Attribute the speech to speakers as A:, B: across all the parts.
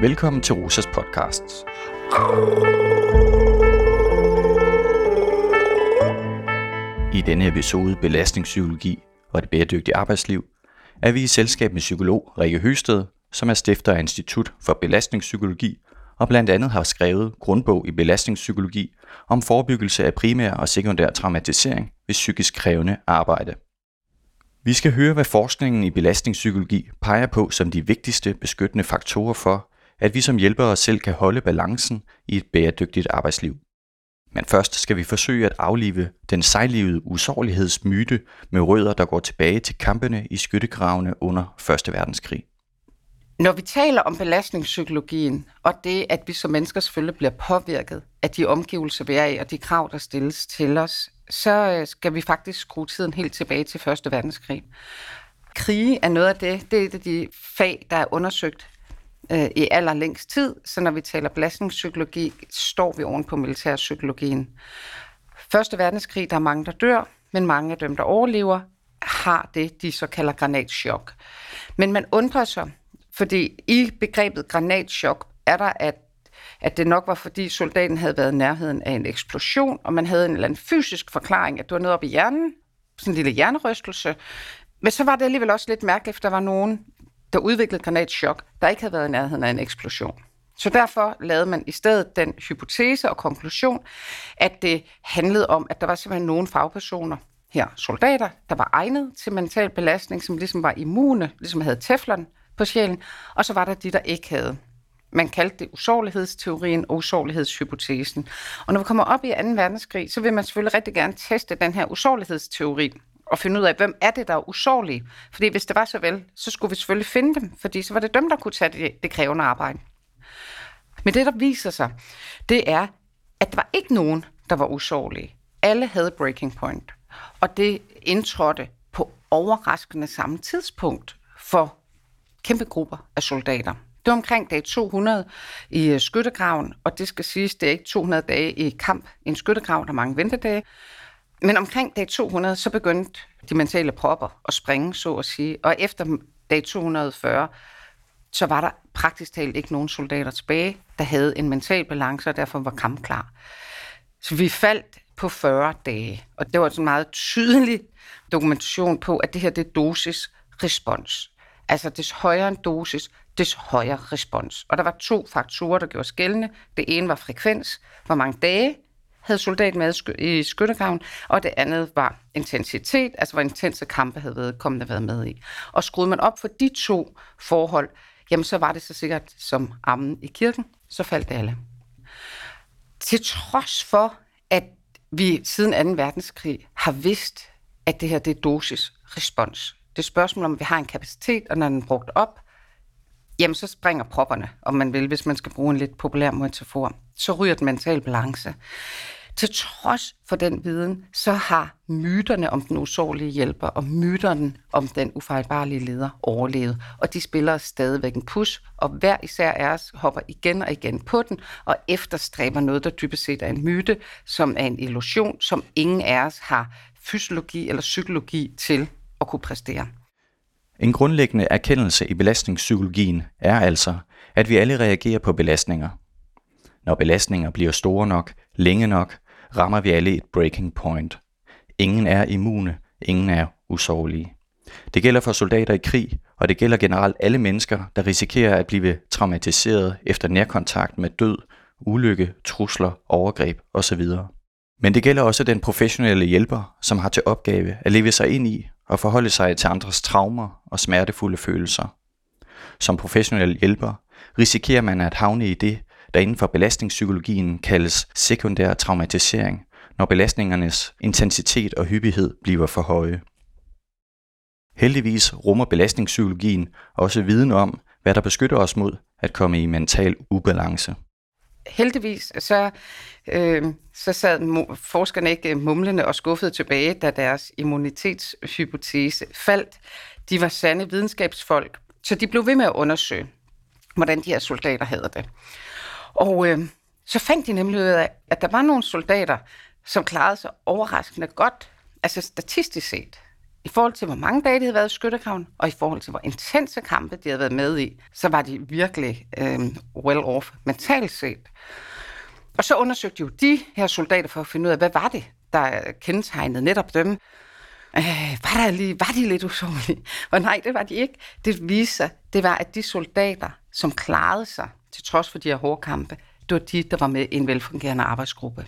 A: Velkommen til Rosas podcast. I denne episode Belastningspsykologi og det bæredygtige arbejdsliv er vi i selskab med psykolog Rikke Høsted, som er stifter af Institut for Belastningspsykologi og blandt andet har skrevet grundbog i belastningspsykologi om forebyggelse af primær og sekundær traumatisering ved psykisk krævende arbejde. Vi skal høre, hvad forskningen i belastningspsykologi peger på som de vigtigste beskyttende faktorer for, at vi som hjælpere selv kan holde balancen i et bæredygtigt arbejdsliv. Men først skal vi forsøge at aflive den sejlivede usårlighedsmyte med rødder, der går tilbage til kampene i skyttegravene under 1. verdenskrig.
B: Når vi taler om belastningspsykologien, og det, at vi som mennesker selvfølgelig bliver påvirket af de omgivelser, vi er i, og de krav, der stilles til os, så øh, skal vi faktisk skrue tiden helt tilbage til 1. verdenskrig. Krige er noget af det, det er et af de fag, der er undersøgt øh, i allerlængst tid, så når vi taler belastningspsykologi, står vi oven på militærpsykologien. Første verdenskrig, der er mange, der dør, men mange af dem, der overlever, har det, de så kalder granatschok. Men man undrer sig, fordi i begrebet granatschok er der, at, at det nok var, fordi soldaten havde været i nærheden af en eksplosion, og man havde en eller anden fysisk forklaring, at det var noget op i hjernen, sådan en lille hjernerystelse. Men så var det alligevel også lidt mærkeligt, at der var nogen, der udviklede granatschok, der ikke havde været i nærheden af en eksplosion. Så derfor lavede man i stedet den hypotese og konklusion, at det handlede om, at der var simpelthen nogle fagpersoner, her soldater, der var egnet til mental belastning, som ligesom var immune, ligesom havde teflon på sjælen, og så var der de, der ikke havde. Man kaldte det usårlighedsteorien og usårlighedshypotesen. Og når vi kommer op i 2. verdenskrig, så vil man selvfølgelig rigtig gerne teste den her usårlighedsteori og finde ud af, hvem er det, der er usårlige. Fordi hvis det var så vel, så skulle vi selvfølgelig finde dem, fordi så var det dem, der kunne tage det, det krævende arbejde. Men det, der viser sig, det er, at der var ikke nogen, der var usårlige. Alle havde breaking point. Og det indtrådte på overraskende samme tidspunkt for kæmpe grupper af soldater. Det var omkring dag 200 i øh, skyttegraven, og det skal siges, det er ikke 200 dage i kamp i en skyttegrav, der er mange ventedage. Men omkring dag 200, så begyndte de mentale propper at springe, så at sige. Og efter dag 240, så var der praktisk talt ikke nogen soldater tilbage, der havde en mental balance, og derfor var kampklar. Så vi faldt på 40 dage, og det var en meget tydelig dokumentation på, at det her det er dosis-respons. Altså, des højere en dosis, des højere respons. Og der var to faktorer, der gjorde skældende. Det ene var frekvens, hvor mange dage havde soldat med i skyttegraven, og det andet var intensitet, altså hvor intense kampe havde været, kommet været med i. Og skruede man op for de to forhold, jamen så var det så sikkert som ammen i kirken, så faldt alle. Til trods for, at vi siden 2. verdenskrig har vidst, at det her det er dosis-respons, det er spørgsmål om, vi har en kapacitet, og når den er brugt op, jamen så springer propperne, om man vil, hvis man skal bruge en lidt populær metafor. Så ryger den mentale balance. Til trods for den viden, så har myterne om den usårlige hjælper og myterne om den ufejlbarlige leder overlevet, og de spiller stadigvæk en pus, og hver især af os hopper igen og igen på den, og efterstræber noget, der dybest set er en myte, som er en illusion, som ingen af os har fysiologi eller psykologi til at kunne præstere.
A: En grundlæggende erkendelse i belastningspsykologien er altså, at vi alle reagerer på belastninger. Når belastninger bliver store nok, længe nok, rammer vi alle et breaking point. Ingen er immune, ingen er usårlige. Det gælder for soldater i krig, og det gælder generelt alle mennesker, der risikerer at blive traumatiseret efter nærkontakt med død, ulykke, trusler, overgreb osv. Men det gælder også den professionelle hjælper, som har til opgave at leve sig ind i og forholde sig til andres traumer og smertefulde følelser. Som professionel hjælper risikerer man at havne i det, der inden for belastningspsykologien kaldes sekundær traumatisering, når belastningernes intensitet og hyppighed bliver for høje. Heldigvis rummer belastningspsykologien også viden om, hvad der beskytter os mod at komme i mental ubalance
B: heldigvis så, øh, så sad forskerne ikke øh, mumlende og skuffede tilbage, da deres immunitetshypotese faldt. De var sande videnskabsfolk, så de blev ved med at undersøge, hvordan de her soldater havde det. Og øh, så fandt de nemlig ud af, at der var nogle soldater, som klarede sig overraskende godt, altså statistisk set, i forhold til, hvor mange dage de havde været i skyttegraven, og i forhold til, hvor intense kampe de havde været med i, så var de virkelig øh, well off mentalt set. Og så undersøgte jo de her soldater for at finde ud af, hvad var det, der kendetegnede netop dem. Øh, var, der lige, var de lidt usårlige? Og nej, det var de ikke. Det viste sig, det var, at de soldater, som klarede sig, til trods for de her hårde kampe, det var de, der var med i en velfungerende arbejdsgruppe.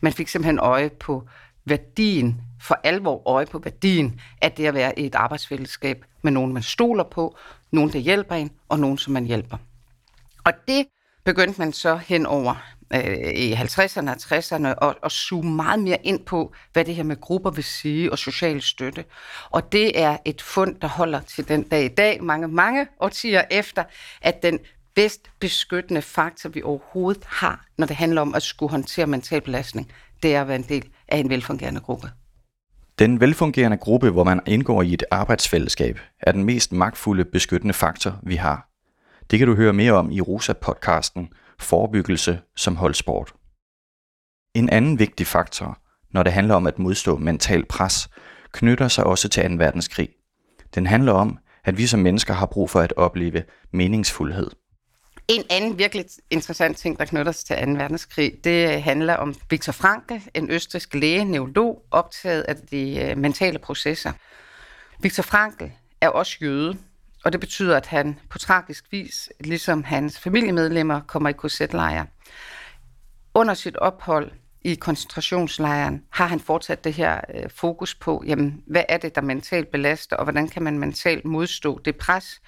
B: Man fik simpelthen øje på værdien, for alvor øje på værdien af det at være i et arbejdsfællesskab med nogen, man stoler på, nogen, der hjælper en, og nogen, som man hjælper. Og det begyndte man så hen over øh, i 50'erne og 60'erne at, og zoome meget mere ind på, hvad det her med grupper vil sige og social støtte. Og det er et fund, der holder til den dag i dag, mange, mange årtier efter, at den bedst beskyttende faktor, vi overhovedet har, når det handler om at skulle håndtere mental belastning, det er at være en del af en velfungerende gruppe.
A: Den velfungerende gruppe, hvor man indgår i et arbejdsfællesskab, er den mest magtfulde beskyttende faktor, vi har. Det kan du høre mere om i Rosa-podcasten Forebyggelse som holdsport. En anden vigtig faktor, når det handler om at modstå mental pres, knytter sig også til 2. verdenskrig. Den handler om, at vi som mennesker har brug for at opleve meningsfuldhed.
B: En anden virkelig interessant ting, der knytter sig til 2. verdenskrig, det handler om Viktor Frankl, en østrisk læge, neurolog, optaget af de øh, mentale processer. Viktor Frankl er også jøde, og det betyder, at han på tragisk vis, ligesom hans familiemedlemmer, kommer i korsetlejre. Under sit ophold i koncentrationslejren har han fortsat det her øh, fokus på, jamen, hvad er det, der mentalt belaster, og hvordan kan man mentalt modstå det pres,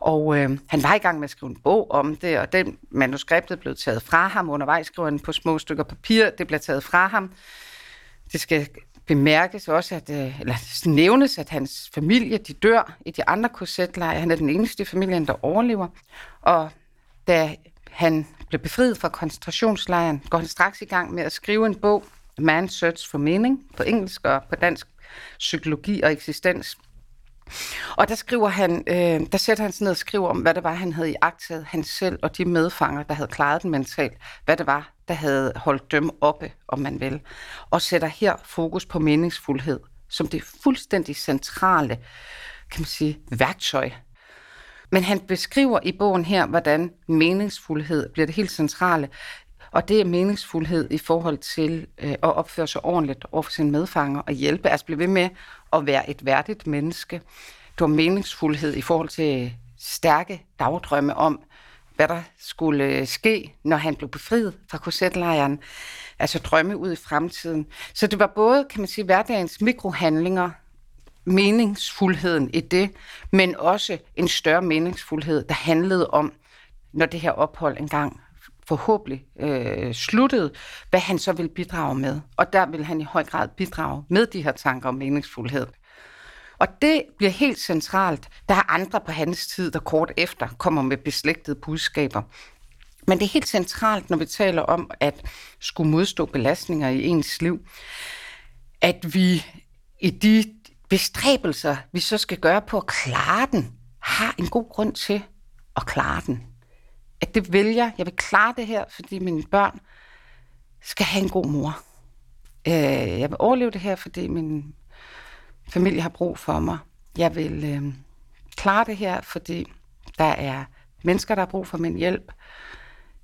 B: og øh, han var i gang med at skrive en bog om det, og den manuskriptet blev taget fra ham. Undervejs skriver han på små stykker papir, det blev taget fra ham. Det skal bemærkes også, at, øh, eller nævnes, at hans familie, de dør i de andre korsetlejre. Han er den eneste i familien, der overlever. Og da han blev befriet fra koncentrationslejren, går han straks i gang med at skrive en bog, Man Search for Meaning, på engelsk og på dansk, psykologi og eksistens. Og der skriver han, øh, der sætter han sig ned og skriver om, hvad det var, han havde i han selv og de medfanger, der havde klaret den mentalt, hvad det var, der havde holdt dem oppe, om man vil. Og sætter her fokus på meningsfuldhed, som det fuldstændig centrale, kan man sige, værktøj. Men han beskriver i bogen her, hvordan meningsfuldhed bliver det helt centrale. Og det er meningsfuldhed i forhold til øh, at opføre sig ordentligt over for sine medfanger og hjælpe, altså blive ved med at være et værdigt menneske. Du har meningsfuldhed i forhold til stærke dagdrømme om, hvad der skulle øh, ske, når han blev befriet fra korsetlejren. Altså drømme ud i fremtiden. Så det var både, kan man sige, hverdagens mikrohandlinger, meningsfuldheden i det, men også en større meningsfuldhed, der handlede om, når det her ophold engang forhåbentlig øh, sluttede, hvad han så vil bidrage med. Og der vil han i høj grad bidrage med de her tanker om meningsfuldhed. Og det bliver helt centralt. Der er andre på hans tid, der kort efter kommer med beslægtede budskaber. Men det er helt centralt, når vi taler om at skulle modstå belastninger i ens liv, at vi i de bestræbelser, vi så skal gøre på at klare den, har en god grund til at klare den at det vælger, jeg vil klare det her, fordi mine børn skal have en god mor. Øh, jeg vil overleve det her, fordi min familie har brug for mig. Jeg vil øh, klare det her, fordi der er mennesker, der har brug for min hjælp.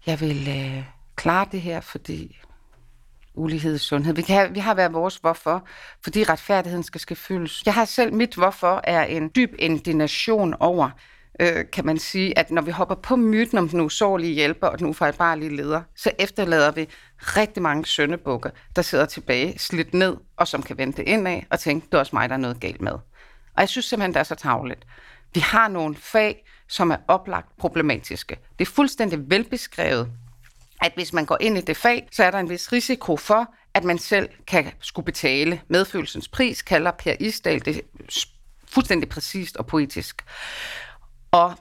B: Jeg vil øh, klare det her, fordi ulighed i sundhed. Vi, kan have, vi har været vores hvorfor, fordi retfærdigheden skal ske fyldes. Jeg har selv, mit hvorfor er en dyb indignation over, øh, kan man sige, at når vi hopper på myten om den usårlige hjælper og den ufejlbarlige leder, så efterlader vi rigtig mange søndebukker, der sidder tilbage, slidt ned, og som kan vente indad og tænke, det er også mig, der er noget galt med. Og jeg synes simpelthen, det er så tavligt. Vi har nogle fag, som er oplagt problematiske. Det er fuldstændig velbeskrevet, at hvis man går ind i det fag, så er der en vis risiko for, at man selv kan skulle betale medfølelsens pris, kalder Per Isdal det fuldstændig præcist og poetisk. Og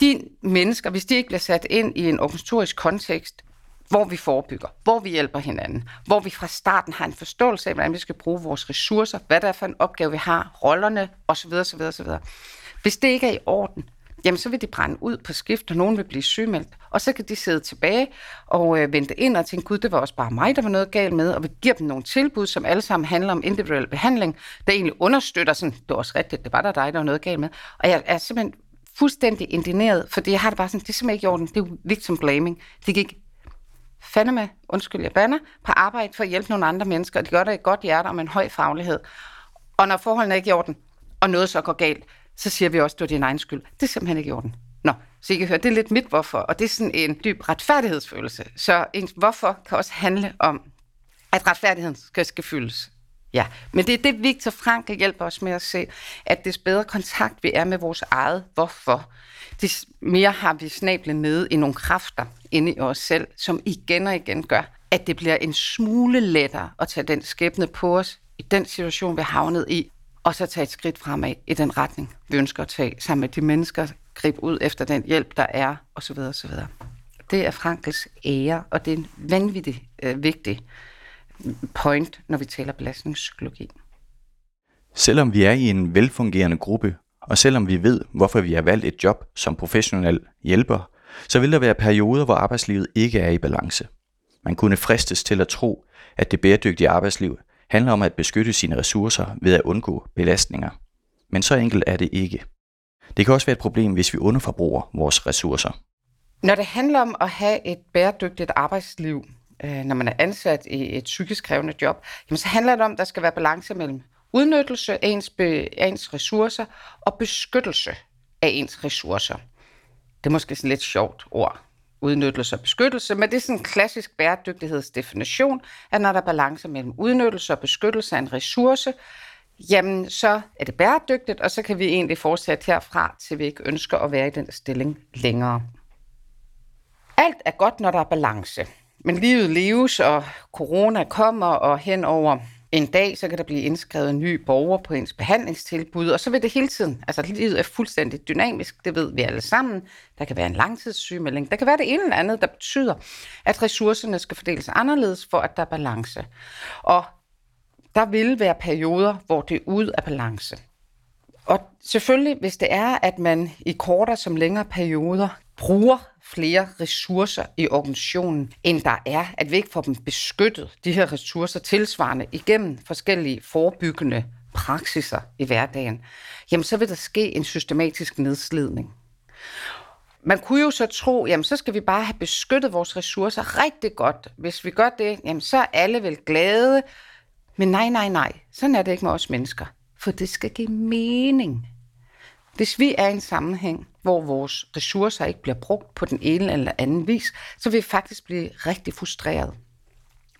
B: de mennesker, hvis de ikke bliver sat ind i en organisatorisk kontekst, hvor vi forebygger, hvor vi hjælper hinanden, hvor vi fra starten har en forståelse af, hvordan vi skal bruge vores ressourcer, hvad der er for en opgave, vi har, rollerne osv. osv., osv. Hvis det ikke er i orden, jamen så vil de brænde ud på skift, og nogen vil blive sygemeldt. Og så kan de sidde tilbage og øh, vente ind og tænke, gud, det var også bare mig, der var noget galt med, og vi giver dem nogle tilbud, som alle sammen handler om individuel behandling, der egentlig understøtter sådan, det var også rigtigt, det var der dig, der var noget galt med. Og jeg er simpelthen fuldstændig indineret, fordi jeg har det bare sådan, det er simpelthen ikke i orden, det er jo victim blaming. Det gik fandeme, undskyld jeg banner, på arbejde for at hjælpe nogle andre mennesker, og de gør det et godt hjerte og med en høj faglighed. Og når forholdene er ikke i orden, og noget så går galt, så siger vi også, det er din egen skyld. Det er simpelthen ikke i orden. Nå, så I kan høre, det er lidt mit hvorfor, og det er sådan en dyb retfærdighedsfølelse. Så ens hvorfor kan også handle om, at retfærdigheden skal, skal fyldes. Ja, men det er det, Victor Frankl hjælper os med at se, at des bedre kontakt vi er med vores eget hvorfor, des mere har vi snablet nede i nogle kræfter inde i os selv, som igen og igen gør, at det bliver en smule lettere at tage den skæbne på os i den situation, vi er havnet i, og så tage et skridt fremad i den retning, vi ønsker at tage sammen med de mennesker, gribe ud efter den hjælp, der er, osv. osv. Det er Frankels ære, og det er en vanvittig øh, vigtig point, når vi taler belastningspsykologi.
A: Selvom vi er i en velfungerende gruppe, og selvom vi ved, hvorfor vi har valgt et job som professionel hjælper, så vil der være perioder, hvor arbejdslivet ikke er i balance. Man kunne fristes til at tro, at det bæredygtige arbejdsliv handler om at beskytte sine ressourcer ved at undgå belastninger. Men så enkelt er det ikke. Det kan også være et problem, hvis vi underforbruger vores ressourcer.
B: Når det handler om at have et bæredygtigt arbejdsliv, øh, når man er ansat i et psykisk krævende job, jamen så handler det om, at der skal være balance mellem udnyttelse af ens, be, ens ressourcer og beskyttelse af ens ressourcer. Det er måske sådan lidt sjovt ord, udnyttelse og beskyttelse, men det er sådan en klassisk bæredygtighedsdefinition, at når der er balance mellem udnyttelse og beskyttelse af en ressource, jamen så er det bæredygtigt, og så kan vi egentlig fortsætte herfra, til vi ikke ønsker at være i den stilling længere. Alt er godt, når der er balance. Men livet leves, og corona kommer, og hen over en dag, så kan der blive indskrevet en ny borger på ens behandlingstilbud, og så vil det hele tiden, altså livet er fuldstændig dynamisk, det ved vi alle sammen. Der kan være en langtidssygemelding, der kan være det ene eller andet, der betyder, at ressourcerne skal fordeles anderledes, for at der er balance. Og der vil være perioder, hvor det er ude af balance. Og selvfølgelig, hvis det er, at man i kortere som længere perioder bruger flere ressourcer i organisationen, end der er, at vi ikke får dem beskyttet, de her ressourcer tilsvarende, igennem forskellige forebyggende praksiser i hverdagen, jamen så vil der ske en systematisk nedslidning. Man kunne jo så tro, jamen så skal vi bare have beskyttet vores ressourcer rigtig godt. Hvis vi gør det, jamen så er alle vel glade. Men nej, nej, nej. Sådan er det ikke med os mennesker. For det skal give mening. Hvis vi er i en sammenhæng, hvor vores ressourcer ikke bliver brugt på den ene eller anden vis, så vil vi faktisk blive rigtig frustreret.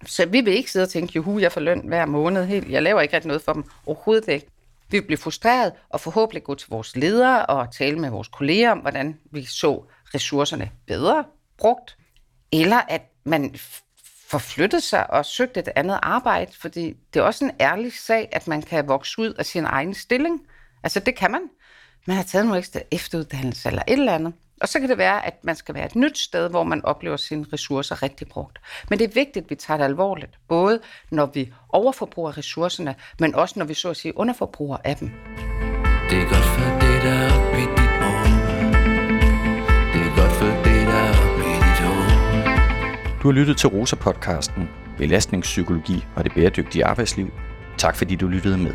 B: Så vi vil ikke sidde og tænke, juhu, jeg får løn hver måned helt. Jeg laver ikke rigtig noget for dem. Overhovedet ikke. Vi vil blive frustreret og forhåbentlig gå til vores ledere og tale med vores kolleger om, hvordan vi så ressourcerne bedre brugt. Eller at man forflyttede sig og søgte et andet arbejde, fordi det er også en ærlig sag, at man kan vokse ud af sin egen stilling. Altså det kan man man har taget nogle ekstra efteruddannelse eller et eller andet. Og så kan det være, at man skal være et nyt sted, hvor man oplever sine ressourcer rigtig brugt. Men det er vigtigt, at vi tager det alvorligt, både når vi overforbruger ressourcerne, men også når vi så at sige underforbruger af dem. Det er godt for det, der er i dit
A: Det er godt for det, der er i dit hoved. Du har lyttet til Rosa-podcasten Belastningspsykologi og det bæredygtige arbejdsliv. Tak fordi du lyttede med.